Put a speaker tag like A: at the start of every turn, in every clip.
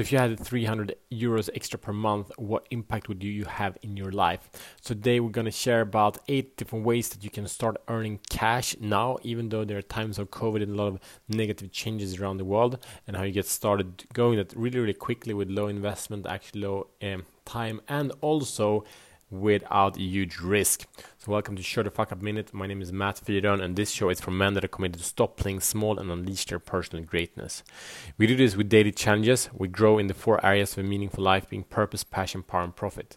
A: if you had 300 euros extra per month, what impact would you have in your life? So today we're going to share about eight different ways that you can start earning cash now, even though there are times of COVID and a lot of negative changes around the world, and how you get started going that really, really quickly with low investment, actually low um, time, and also without huge risk. So welcome to Shut the Fuck Up Minute. My name is Matt Fyron and this show is for men that are committed to stop playing small and unleash their personal greatness. We do this with daily challenges. We grow in the four areas of a meaningful life being purpose, passion, power, and profit.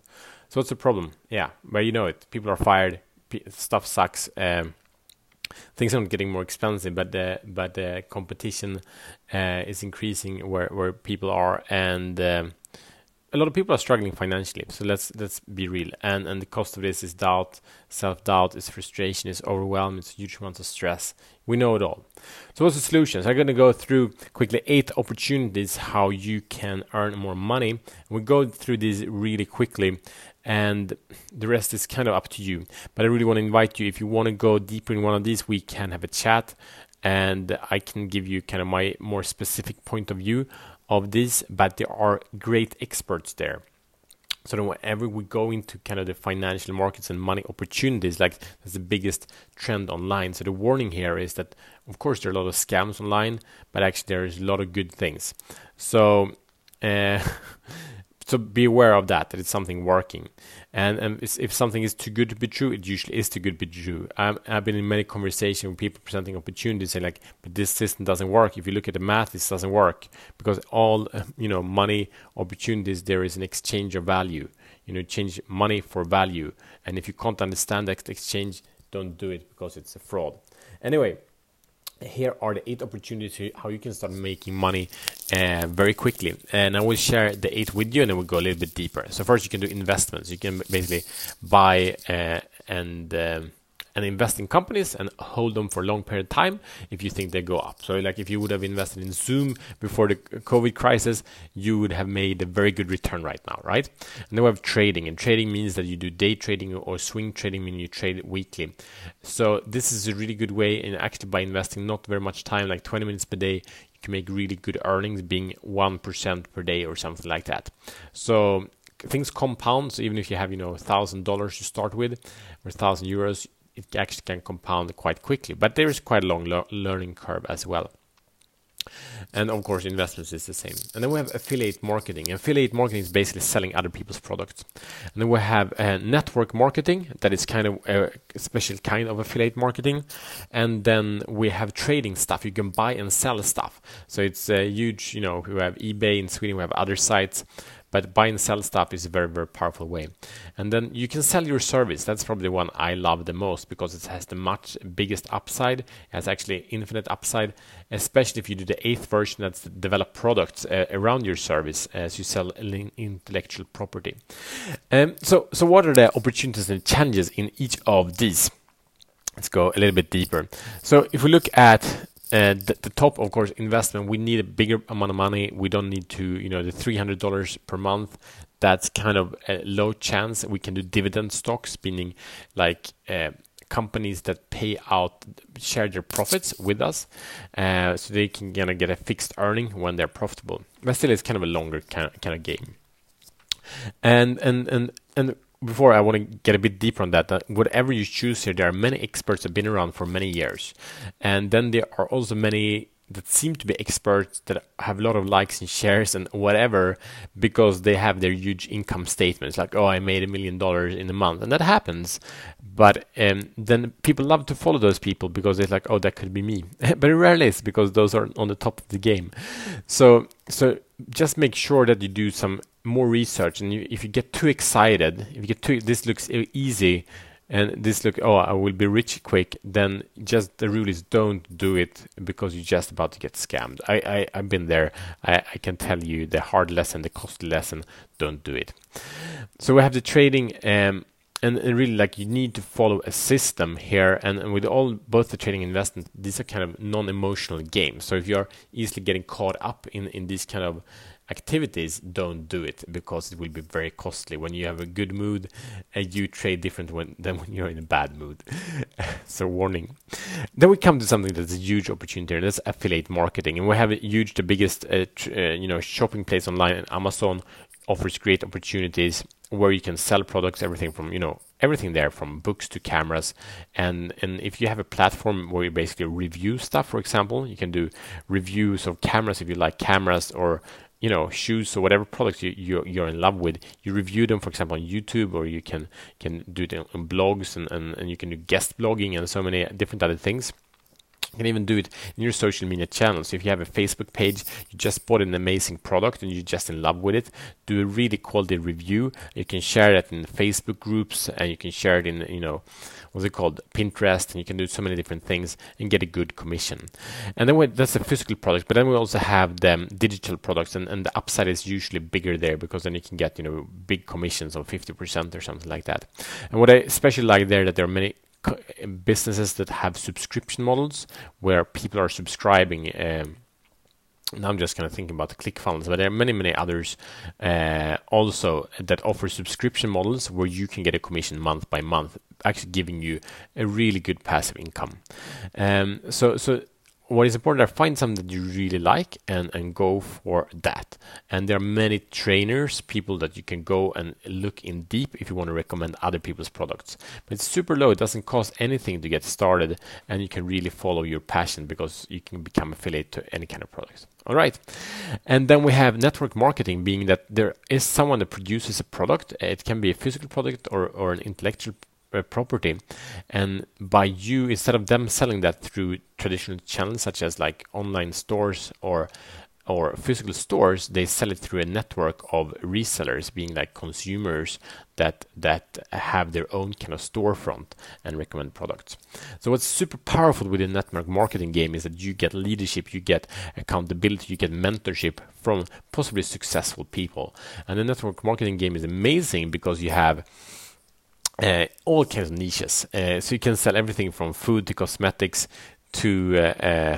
A: So what's the problem? Yeah, well you know it. People are fired. Stuff sucks. Um, things are getting more expensive, but the but the competition uh, is increasing where where people are and. Um, a lot of people are struggling financially. So let's let's be real. And and the cost of this is doubt, self doubt, is frustration, is overwhelm, it's huge amounts of stress. We know it all. So what's the solution? So I'm to go through quickly eight opportunities how you can earn more money. We go through these really quickly, and the rest is kind of up to you. But I really want to invite you if you want to go deeper in one of these, we can have a chat and I can give you kind of my more specific point of view of this, but there are great experts there. So then whenever we go into kind of the financial markets and money opportunities, like that's the biggest trend online. So the warning here is that of course there are a lot of scams online, but actually there is a lot of good things. So uh, so be aware of that that it's something working. And, and if something is too good to be true it usually is too good to be true. I have been in many conversations with people presenting opportunities saying like but this system doesn't work. If you look at the math this doesn't work because all you know money opportunities there is an exchange of value. You know change money for value. And if you can't understand that exchange don't do it because it's a fraud. Anyway here are the eight opportunities how you can start making money uh, very quickly. And i will share the eight with you and then we'll go a little bit deeper. So first you can do investments. You can basically buy uh, and um, and invest in companies and hold them for a long period of time if you think they go up. So, like if you would have invested in Zoom before the COVID crisis, you would have made a very good return right now, right? And then we have trading, and trading means that you do day trading or swing trading, meaning you trade weekly. So, this is a really good way, and actually by investing not very much time, like 20 minutes per day, you can make really good earnings, being 1% per day or something like that. So, things compound. So even if you have, you know, thousand dollars to start with, or thousand euros, it actually can compound quite quickly. But there is quite a long le- learning curve as well. And of course, investments is the same. And then we have affiliate marketing. Affiliate marketing is basically selling other people's products. And then we have uh, network marketing, that is kind of a special kind of affiliate marketing. And then we have trading stuff. You can buy and sell stuff. So it's a huge, you know, we have eBay in Sweden, we have other sites but buy and sell stuff is a very, very powerful way. And then you can sell your service. That's probably the one I love the most because it has the much biggest upside. It has actually infinite upside, especially if you do the eighth version that's develop products uh, around your service as you sell intellectual property. Um, so, so what are the opportunities and challenges in each of these? Let's go a little bit deeper. So, if we look at and the, the, top, of course, investment. We need a bigger amount of money. We don't need to, you know, the three hundred dollars per month. That's kind of a low chance. We can do dividend stocks, meaning like uh, companies that pay out, share their profits with us, uh, so they can kind of get a fixed earning when they're profitable. But still, it's kind of a longer kind of, kind of game. And and and and before I want to get a bit deeper on that, that whatever you choose here, there are many experts that have been around for many years, and then there are also many that seem to be experts that have a lot of likes and shares and whatever because they have their huge income statements like oh i made a million dollars in a month and that happens. But um, then people love to follow those people because it's like oh that could be me. But it rarely is because those are on the top of the game. So so just make sure that you do some more research and you, if you get too excited if you get too this looks easy and this look oh i will be rich quick then just the rule is don't do it because you're just about to get scammed. I, I i've been there. I, I can tell you the hard lesson the costly lesson don't do it. So we have the trading um, and, and, really like you need to follow a system here and, and, with all both the trading investment these are kind of non-emotional games. So if you're easily getting caught up in in these kind of activities, don't do it because it will be very costly. When you have a good mood, and you trade different when, than when you're in a bad mood. so, warning. Then we come to something that's a huge opportunity, and that's affiliate marketing. And we have a huge, the biggest, uh, tr- uh, you know, shopping place online. And Amazon offers great opportunities where you can sell products, everything from you know everything there from books to cameras. And and if you have a platform where you basically review stuff for example you can do reviews of cameras if you like cameras or you know shoes or whatever products you, you you're in love with. You review them for example on youtube or you can can do it in blogs and, and, and you can do guest blogging and so many different other things you can even do it in your social media channels. If you have a Facebook page, you just bought an amazing product and you're just in love with it, do a really quality review. You can share it in Facebook groups and you can share it in, you know, what's it called, Pinterest, and you can do so many different things and get a good commission. And then we, that's a physical product, but then we also have the um, digital products, and, and the upside is usually bigger there because then you can get, you know, big commissions of 50% or something like that. And what I especially like there that there are many businesses that have subscription models where people are subscribing. Um, now I'm just kind of thinking about the ClickFunnels, but there are many, many others uh, also that offer subscription models where you can get a commission month by month, actually giving you a really good passive income. Um, so, so what is important is find something that you really like and, and go for that. And there are many trainers, people that you can go and look in deep if you want to recommend other people's products. But it's super low, it doesn't cost anything to get started, and you can really follow your passion because you can become affiliate to any kind of products. All right. And then we have network marketing, being that there is someone that produces a product. It can be a physical product or, or an intellectual property and by you instead of them selling that through traditional channels such as like online stores or or physical stores they sell it through a network of resellers being like consumers that that have their own kind of storefront and recommend products. So what's super powerful with the network marketing game is that you get leadership you get accountability you get mentorship from possibly successful people. And the network marketing game is amazing because you have uh, all kinds of niches. Uh, so you can sell everything from food to cosmetics to uh, uh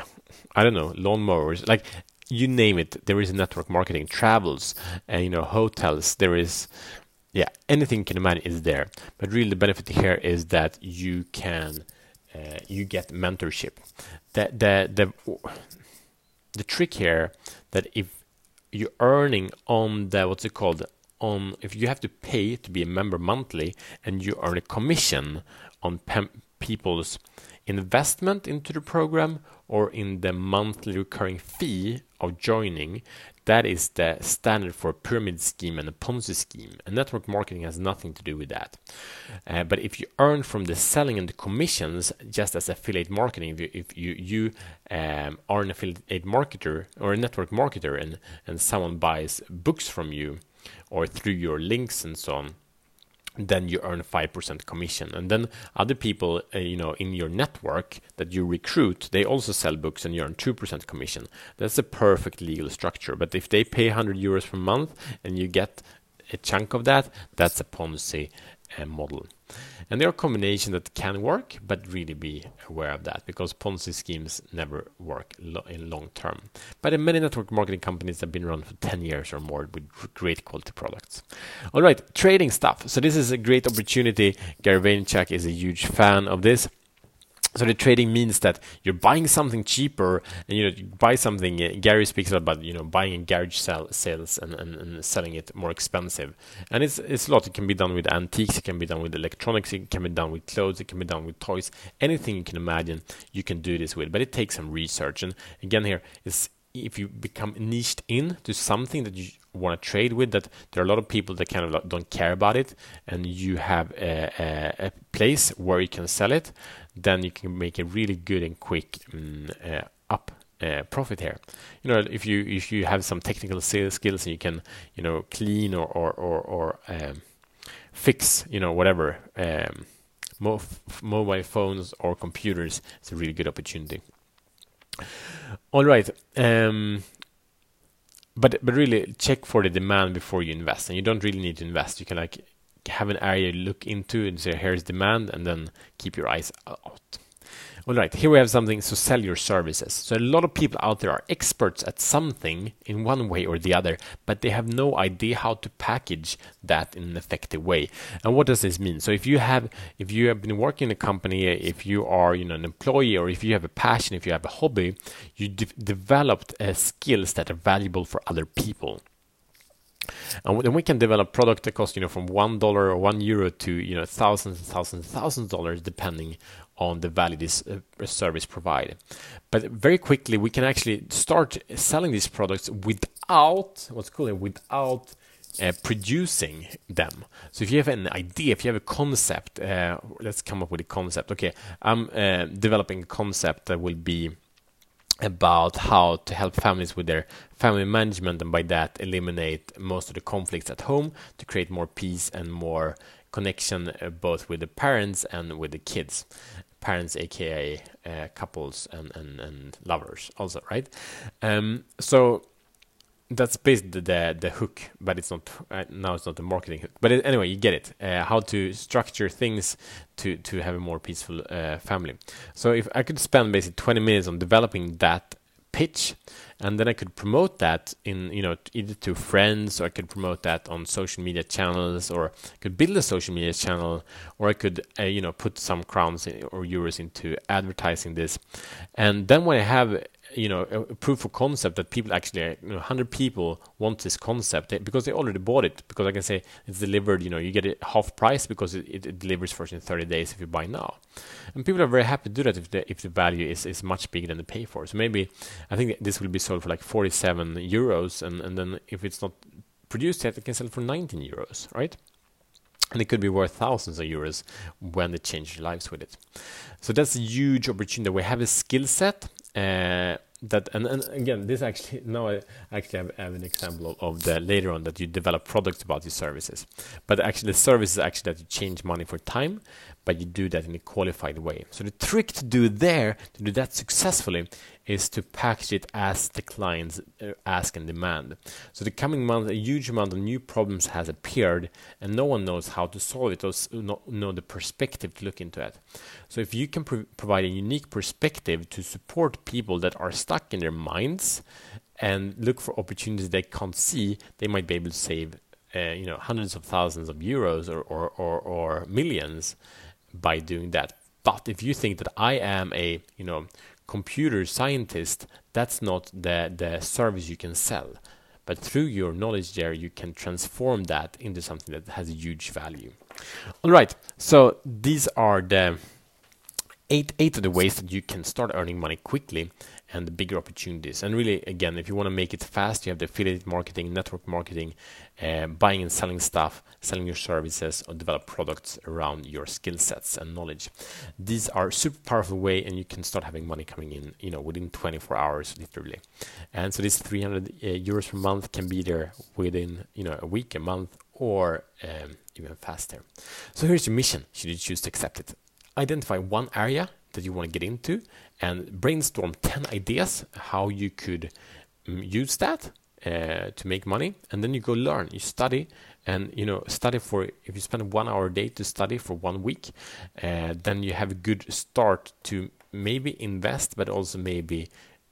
A: I don't know lawnmowers, like you name it. There is network marketing, travels, and uh, you know hotels. There is yeah anything you can imagine is there. But really the benefit here is that you can uh, you get mentorship. The the the the trick here that if you're earning on the what's it called on if you have to pay to be a member monthly and you earn a commission on people's investment into the program or in the monthly recurring fee of joining that is the standard for a pyramid scheme and a ponzi scheme. And network marketing has nothing to do with that. Uh, but if you earn from the selling and the commissions just as affiliate marketing if you if you, you um, are an affiliate marketer or a network marketer and and someone buys books from you or through your links and so on then you earn 5% commission. And then other people uh, you know in your network that you recruit they also sell books and you earn 2% commission. That's a perfect legal structure. But if they pay 100 euros per month and you get a chunk of that that's a ponzi uh, model and there are combinations that can work, but really be aware of that because Ponzi schemes never work lo- in long term. But in many network marketing companies have been around for 10 years or more with great quality products. All right, trading stuff. So this is a great opportunity. Gary Vaynerchuk is a huge fan of this. So the trading means that you're buying something cheaper, and you know you buy something. Uh, Gary speaks about you know buying in garage sales and, and, and, selling it more expensive, and it's it's a lot. It can be done with antiques, it can be done with electronics, it can be done with clothes, it can be done with toys. Anything you can imagine, you can do this with. But it takes some research, and again here is if you become niched in to something that you want to trade with that there are a lot of people that kind of don't care about it and you have a, a, a place where you can sell it then you can make a really good and quick um, uh, up uh, profit here. You know, if you if you have some technical sales skills and you can you know clean or or or, or um, fix you know whatever um, mo- mobile phones or computers, it's a really good opportunity. All right. Um, but but really check for the demand before you invest and you don't really need to invest you can like have an area you look into and say here's demand and then keep your eyes out All right, here we have something. So sell your services. So a lot of people out there are experts at something in one way or the other, but they have no idea how to package that in an effective way. And what does this mean? So if you have if you have been working in a company, if you are you know an employee, or if you have a passion, if you have a hobby, you de- developed uh, skills that are valuable for other people and then we can develop product that cost you know from one dollar or one euro to you know thousands and thousands and thousands of dollars depending on the value this uh, service provide. But very quickly, we can actually start selling these products without what's cool without uh, producing them. So if you have an idea, if you have a concept, uh, let's come up with a concept. Okay, I'm uh, developing a concept that will be about how to help families with their family management and by that eliminate most of the conflicts at home to create more peace and more connection uh, both with the parents and with the kids. Parents aka uh, couples and, and, and lovers also right? Um, so that's basically the the hook but it's not uh, now it's not the marketing hook. But it, anyway you get it. Uh, how to structure things to to have a more peaceful uh, family. So if i could spend basically 20 minutes on developing that pitch and then I could promote that in you know either to friends or I could promote that on social media channels or I could build a social media channel or I could uh, you know put some crowns or euros into advertising this. And then when I have you know a proof of concept that people actually you know 100 people want this concept eh, because they already bought it because i can say it's delivered you know you get it half price because it, it, delivers first in 30 days if you buy now and people are very happy to do that if the if the value is, is much bigger than the pay for so maybe i think this will be sold for like 47 euros and and then if it's not produced yet it can sell for 19 euros right and it could be worth thousands of euros when they change lives with it. So that's a huge opportunity. We have a skill set uh, that and, and again this actually now I actually have, have an example of, of, the later on that you develop products about your services. But actually the service is actually that you change money for time but you do that in a qualified way so the trick to do there to do that successfully is to package it as the clients uh, ask and demand. So the coming month, a huge amount of new problems has appeared, and no one knows how to solve it or know the perspective to look into it. So if you can pro- provide a unique perspective to support people that are stuck in their minds and look for opportunities they can't see, they might be able to save, uh, you know, hundreds of thousands of euros or, or, or, or millions by doing that. But if you think that I am a, you know, computer scientist, that's not the, the service you can sell. But through your knowledge there, you can transform that into something that has a huge value. All right, so these are the eight eight of the ways that you can start earning money quickly and the bigger opportunities. And really, again, if you want to make it fast, you have the affiliate marketing, network marketing, uh, buying and selling stuff, selling your services, or develop products around your skill sets and knowledge. These are super powerful way, and you can start having money coming in, you know, within 24 hours, literally. And so this 300 uh, euros per month can be there within, you know, a week, a month, or um, even faster. So here's your mission. Should you choose to accept it? Identify one area that you want to get into and brainstorm 10 ideas how you could um, use that uh, to make money. And then you go learn you study and you know study for if you spend one hour a day to study for one week uh, then you have a good start to maybe invest but also maybe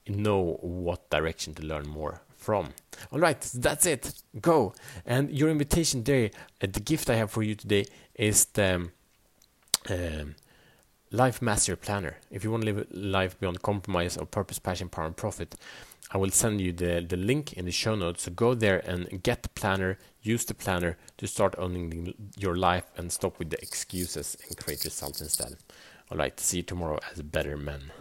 A: know what direction to learn more from. All right that's it. Go. And your invitation there uh, the gift i have for you today is the um, Life Master Planner. If you want to live a life beyond compromise of purpose, passion, power, and profit, I will send you the, the link in the show notes. So go there and get the planner, use the planner to start owning your life and stop with the excuses and create results instead. All right, see you tomorrow as a better men.